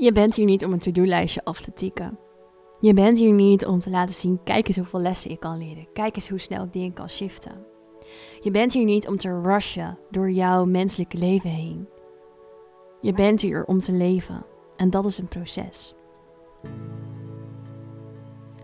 Je bent hier niet om een to-do-lijstje af te tikken. Je bent hier niet om te laten zien, kijk eens hoeveel lessen ik kan leren. Kijk eens hoe snel ik dingen kan shiften. Je bent hier niet om te rushen door jouw menselijke leven heen. Je bent hier om te leven. En dat is een proces.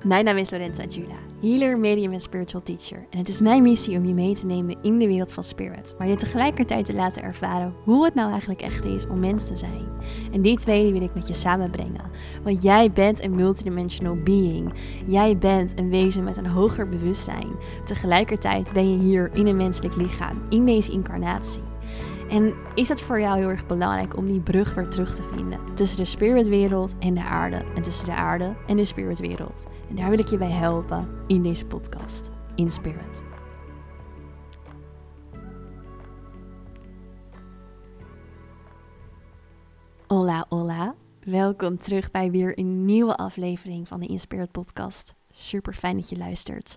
Mijn naam is Lorenza Jula, healer, medium en spiritual teacher. En het is mijn missie om je mee te nemen in de wereld van spirit, maar je tegelijkertijd te laten ervaren hoe het nou eigenlijk echt is om mens te zijn. En die twee wil ik met je samenbrengen. Want jij bent een multidimensional being. Jij bent een wezen met een hoger bewustzijn. Tegelijkertijd ben je hier in een menselijk lichaam, in deze incarnatie. En is het voor jou heel erg belangrijk om die brug weer terug te vinden tussen de spiritwereld en de aarde en tussen de aarde en de spiritwereld? En daar wil ik je bij helpen in deze podcast, In Spirit. Hola, hola. Welkom terug bij weer een nieuwe aflevering van de In Spirit podcast. Super fijn dat je luistert.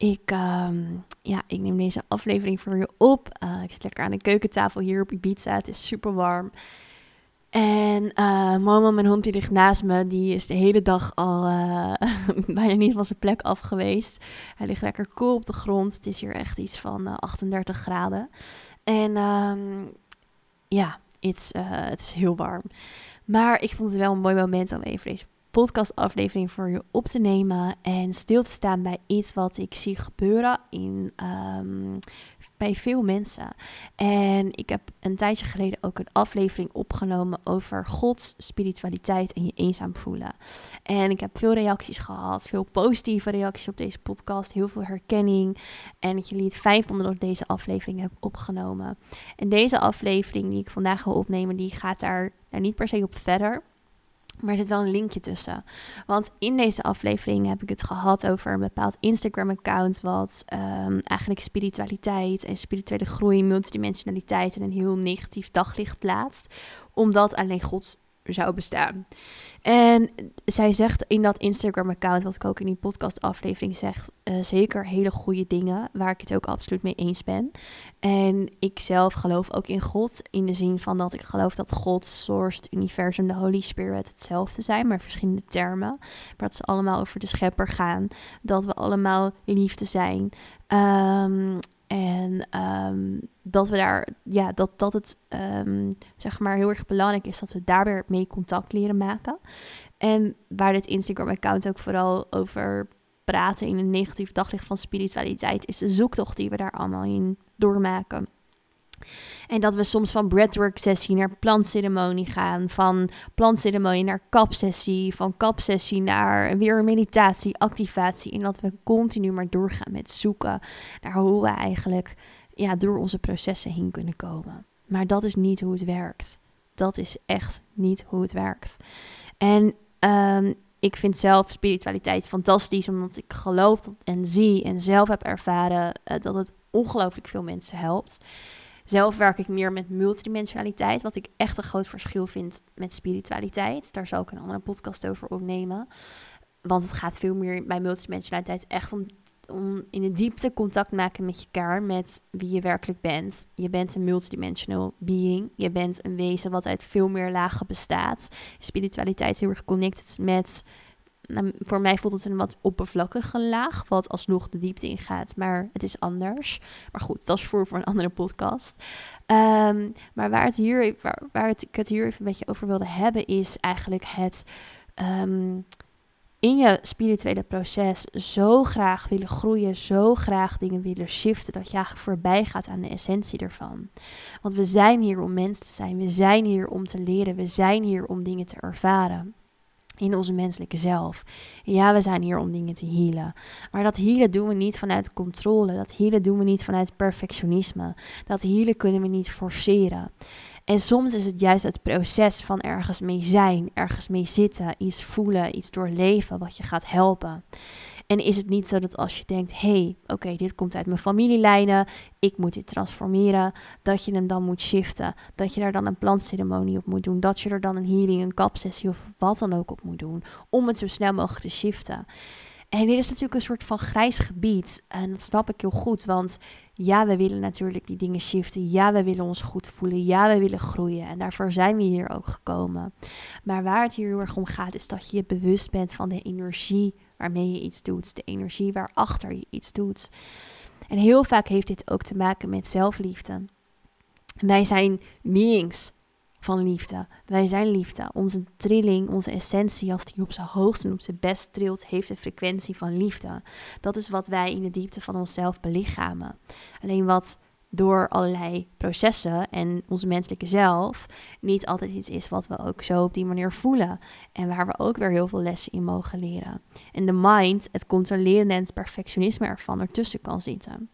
Ik, ehm, ja, ik neem deze aflevering voor je op. Uh, ik zit lekker aan de keukentafel hier op Ibiza. Het is super warm. En uh, Momo, mijn hond, die ligt naast me. Die is de hele dag al uh, bijna niet van zijn plek af geweest. Hij ligt lekker koel op de grond. Het is hier echt iets van 38 graden. En um, ja, het is heel warm. Maar ik vond het wel een mooi moment om even deze podcastaflevering voor je op te nemen en stil te staan bij iets wat ik zie gebeuren in, um, bij veel mensen. En ik heb een tijdje geleden ook een aflevering opgenomen over Gods spiritualiteit en je eenzaam voelen. En ik heb veel reacties gehad, veel positieve reacties op deze podcast, heel veel herkenning. En dat jullie het fijn vonden dat deze aflevering heb opgenomen. En deze aflevering die ik vandaag ga opnemen, die gaat daar niet per se op verder. Maar er zit wel een linkje tussen. Want in deze aflevering heb ik het gehad over een bepaald Instagram-account. wat um, eigenlijk spiritualiteit en spirituele groei, multidimensionaliteit in een heel negatief daglicht plaatst. Omdat alleen God zou bestaan. En zij zegt in dat Instagram-account, wat ik ook in die podcast-aflevering zeg, uh, zeker hele goede dingen, waar ik het ook absoluut mee eens ben. En ik zelf geloof ook in God, in de zin van dat ik geloof dat God, Source, het universum, de Holy Spirit hetzelfde zijn, maar verschillende termen. Maar dat ze allemaal over de schepper gaan, dat we allemaal liefde zijn. Um, en ehm, dat we daar, ja, dat, dat het um, zeg maar heel erg belangrijk is dat we daar weer mee contact leren maken. En waar dit Instagram-account ook vooral over praten in een negatief daglicht van spiritualiteit, is de zoektocht die we daar allemaal in doormaken. En dat we soms van breathwork sessie naar plantceremonie gaan, van plantceremonie naar kapsessie, van kapsessie naar weer meditatie, activatie. En dat we continu maar doorgaan met zoeken naar hoe we eigenlijk ja, door onze processen heen kunnen komen. Maar dat is niet hoe het werkt. Dat is echt niet hoe het werkt. En um, ik vind zelf spiritualiteit fantastisch, omdat ik geloof en zie en zelf heb ervaren uh, dat het ongelooflijk veel mensen helpt. Zelf werk ik meer met multidimensionaliteit, wat ik echt een groot verschil vind met spiritualiteit. Daar zal ik een andere podcast over opnemen. Want het gaat veel meer bij multidimensionaliteit echt om, om in de diepte contact maken met kern, met wie je werkelijk bent. Je bent een multidimensional being. Je bent een wezen wat uit veel meer lagen bestaat. Spiritualiteit is heel erg connected met nou, voor mij voelt het een wat oppervlakkige laag, wat alsnog de diepte ingaat, maar het is anders. Maar goed, dat is voor, voor een andere podcast. Um, maar waar, het hier, waar, het, ik het hier even een beetje over wilde hebben, is eigenlijk het um, in je spirituele proces zo graag willen groeien, zo graag dingen willen shiften, dat je eigenlijk voorbij gaat aan de essentie ervan. Want we zijn hier om mens te zijn, we zijn hier om te leren, we zijn hier om dingen te ervaren in onze menselijke zelf. Ja, we zijn hier om dingen te healen. Maar dat healen doen we niet vanuit controle. Dat healen doen we niet vanuit perfectionisme. Dat healen kunnen we niet forceren. En soms is het juist het proces van ergens mee zijn, ergens mee zitten, iets voelen, iets doorleven wat je gaat helpen. En is het niet zo dat als je denkt, hé, hey, oké, dit komt uit mijn familielijnen, ik moet dit transformeren, dat je hem dan moet shiften, dat je daar dan een plantceremonie op moet doen, dat je er dan een healing, een kapsessie of wat dan ook op moet doen, om het zo snel mogelijk te shiften. En dit is natuurlijk een soort van grijs gebied. En dat snap ik heel goed, want ja, we willen natuurlijk die dingen shiften. Ja, we willen ons goed voelen. Ja, we willen groeien. En daarvoor zijn we hier ook gekomen. Maar waar het hier heel erg om gaat, is dat je je bewust bent van de energie waarmee je iets doet. De energie waarachter je iets doet. En heel vaak heeft dit ook te maken met zelfliefde. Wij zijn beings van liefde. Wij zijn liefde. Onze trilling, onze essentie, als die op zijn hoogst en op zijn best trilt, heeft een frequentie van liefde. Dat is wat wij in de diepte van onszelf belichamen. Alleen wat door allerlei processen en onze menselijke zelf niet altijd iets is wat we ook zo op die manier voelen. En waar we ook weer heel veel lessen in mogen leren. En de mind, het controleren en het perfectionisme ervan ertussen kan zitten.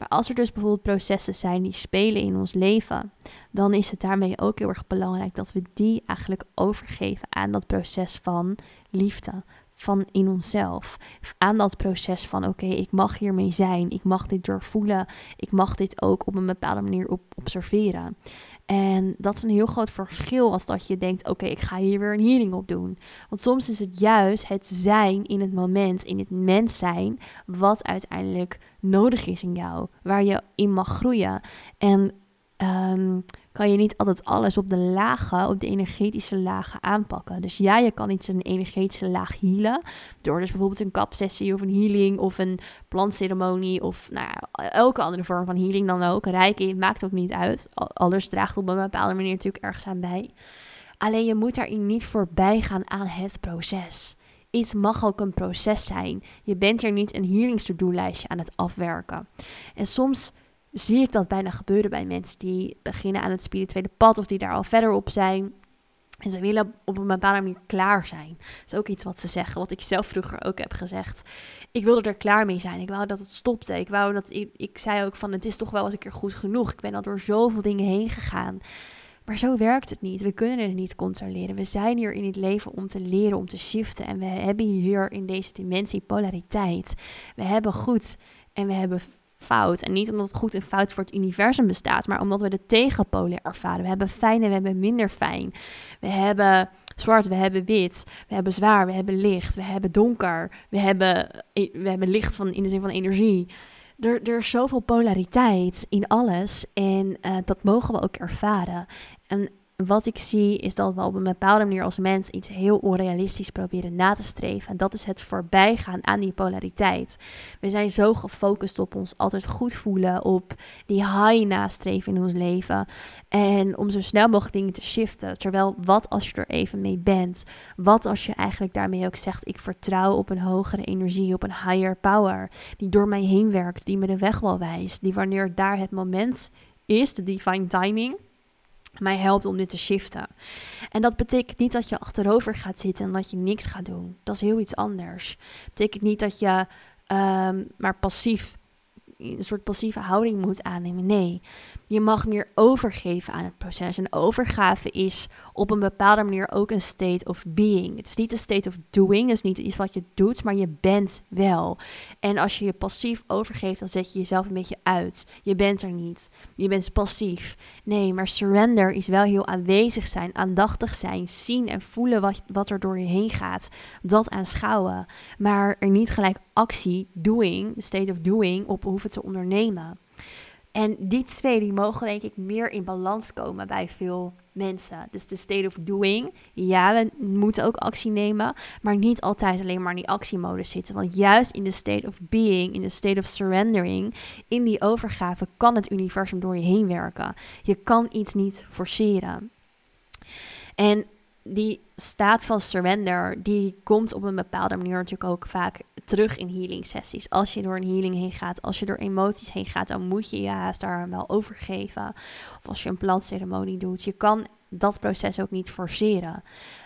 Maar als er dus bijvoorbeeld processen zijn die spelen in ons leven, dan is het daarmee ook heel erg belangrijk dat we die eigenlijk overgeven aan dat proces van liefde, van in onszelf. Aan dat proces van oké, ik mag hiermee zijn, ik mag dit doorvoelen, ik mag dit ook op een bepaalde manier op observeren. En dat is een heel groot verschil als dat je denkt, oké, ik ga hier weer een healing op doen. Want soms is het juist het zijn in het moment, in het mens zijn, wat uiteindelijk nodig is in jou, waar je in mag groeien. En um, kan je niet altijd alles op de lagen, op de energetische lagen aanpakken. Dus ja, je kan iets een energetische laag healen. Door dus bijvoorbeeld een kapsessie of een healing of een plantceremonie of nou ja, elke andere vorm van healing dan ook. Reiki, maakt ook niet uit. Alles draagt op een bepaalde manier natuurlijk ergens aan bij. Alleen je moet daarin niet voorbij gaan aan het proces. Iets mag ook een proces zijn. Je bent er niet een healings to lijstje aan het afwerken. En soms zie ik dat bijna gebeuren bij mensen die beginnen aan het spirituele pad of die daar al verder op zijn. En ze willen op een bepaalde manier klaar zijn. Dat is ook iets wat ze zeggen, wat ik zelf vroeger ook heb gezegd. Ik wilde er klaar mee zijn. Ik wou dat het stopte. Ik wou dat ik, ik zei ook van het is toch wel eens een keer goed genoeg. Ik ben al door zoveel dingen heen gegaan. Maar zo werkt het niet. We kunnen het niet controleren. We zijn hier in het leven om te leren, om te shiften. En we hebben hier in deze dimensie polariteit. We hebben goed en we hebben fout. En niet omdat het goed en fout voor het universum bestaat, maar omdat we de tegenpolen ervaren. We hebben fijn en we hebben minder fijn. We hebben zwart, we hebben wit. We hebben zwaar, we hebben licht. We hebben donker. We hebben, we hebben licht van, in de zin van energie. Er, er is zoveel polariteit in alles en uh, dat mogen we ook ervaren. En wat ik zie is dat we op een bepaalde manier als mens iets heel onrealistisch proberen na te streven. En dat is het voorbijgaan aan die polariteit. We zijn zo gefocust op ons altijd goed voelen, op die high nastreven in ons leven. En om zo snel mogelijk dingen te shiften. Terwijl wat als je er even mee bent? Wat als je eigenlijk daarmee ook zegt: ik vertrouw op een hogere energie, op een higher power. Die door mij heen werkt, die me de weg wel wijst. Die wanneer daar het moment is, de divine timing mij helpt om dit te shiften. En dat betekent niet dat je achterover gaat zitten en dat je niks gaat doen. Dat is heel iets anders. Dat betekent niet dat je um, maar passief, een soort passieve houding moet aannemen. Nee, je mag meer overgeven aan het proces. En overgave is op een bepaalde manier ook een state of being. Het is niet een state of doing, is niet iets wat je doet, maar je bent wel. En als je je passief overgeeft, dan zet je jezelf een beetje uit. Je bent er niet. Je bent passief. Nee, maar surrender is wel heel aanwezig zijn, aandachtig zijn, zien en voelen wat, wat er door je heen gaat. Dat aanschouwen. Maar er niet gelijk actie, doing, state of doing, op hoeven te ondernemen. En die twee die mogen denk ik meer in balans komen bij veel mensen. Dus de state of doing. Ja, we moeten ook actie nemen, maar niet altijd alleen maar in die actiemodus zitten. Want juist in de state of being, in de state of surrendering, in die overgave kan het universum door je heen werken. Je kan iets niet forceren. En die staat van surrender, die komt op een bepaalde manier natuurlijk ook vaak terug in healing sessies. Als je door een healing heen gaat, als je door emoties heen gaat, dan moet je je haast daar wel overgeven. Of als je een plantceremonie doet. Je kan dat proces ook niet forceren.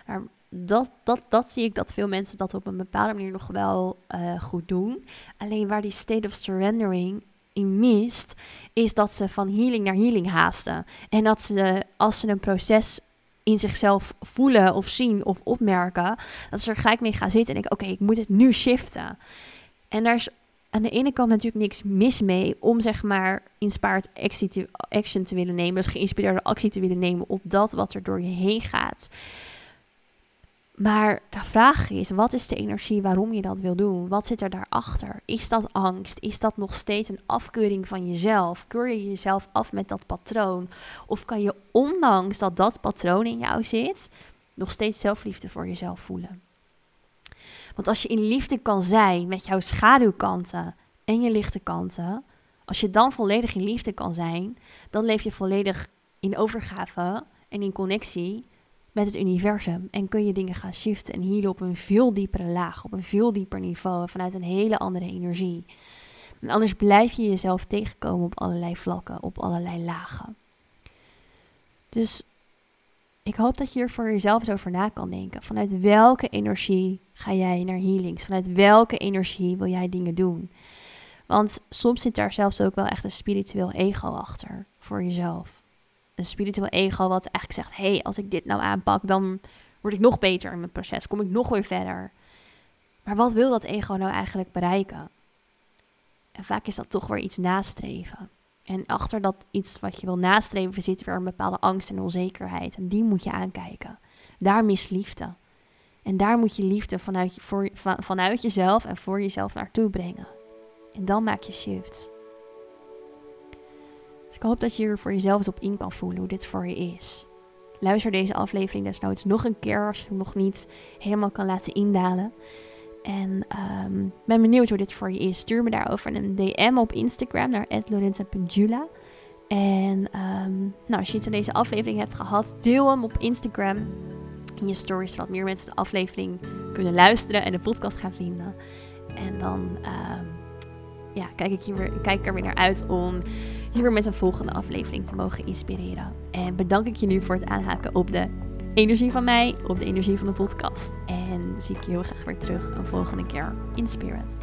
Maar dat, dat, dat zie ik dat veel mensen dat op een bepaalde manier nog wel uh, goed doen. Alleen waar die state of surrendering in mist, is dat ze van healing naar healing haasten. En dat ze, als ze een proces in zichzelf voelen of zien of opmerken, dat ze er gelijk mee gaan zitten en denken: oké, ik moet het nu shiften. En daar is aan de ene kant natuurlijk niks mis mee om zeg maar inspired action te willen nemen, dus geïnspireerde actie te willen nemen op dat wat er door je heen gaat. Maar de vraag is, wat is de energie waarom je dat wil doen? Wat zit er daarachter? Is dat angst? Is dat nog steeds een afkeuring van jezelf? Keur je jezelf af met dat patroon? Of kan je ondanks dat dat patroon in jou zit, nog steeds zelfliefde voor jezelf voelen? Want als je in liefde kan zijn met jouw schaduwkanten en je lichte kanten, als je dan volledig in liefde kan zijn, dan leef je volledig in overgave en in connectie met het universum. En kun je dingen gaan shiften en healen op een veel diepere laag, op een veel dieper niveau, vanuit een hele andere energie. En anders blijf je jezelf tegenkomen op allerlei vlakken, op allerlei lagen. Dus ik hoop dat je hier voor jezelf eens over na kan denken. Vanuit welke energie ga jij naar healings? Vanuit welke energie wil jij dingen doen? Want soms zit daar zelfs ook wel echt een spiritueel ego achter voor jezelf een spiritueel ego wat eigenlijk zegt: hé, hey, als ik dit nou aanpak, dan word ik nog beter in mijn proces, kom ik nog weer verder. Maar wat wil dat ego nou eigenlijk bereiken? En vaak is dat toch weer iets nastreven. En achter dat iets wat je wil nastreven zit weer een bepaalde angst en onzekerheid. En die moet je aankijken. Daar mis liefde. En daar moet je liefde vanuit, voor, van, vanuit jezelf en voor jezelf naartoe brengen. En dan maak je shifts. Ik hoop dat je hier voor jezelf eens op in kan voelen hoe dit voor je is. Luister deze aflevering desnoods nog een keer als je hem nog niet helemaal kan laten indalen. En um, ben benieuwd hoe dit voor je is. Stuur me daarover een DM op Instagram naar lorenza.jula. En um, nou, als je iets aan deze aflevering hebt gehad, deel hem op Instagram in je stories, zodat meer mensen de aflevering kunnen luisteren en de podcast gaan vinden. En dan um, ja, kijk, ik hier weer, kijk er weer naar uit om hier weer met een volgende aflevering te mogen inspireren. En bedank ik je nu voor het aanhaken op de energie van mij, op de energie van de podcast. En zie ik je heel graag weer terug een volgende keer in Spirit.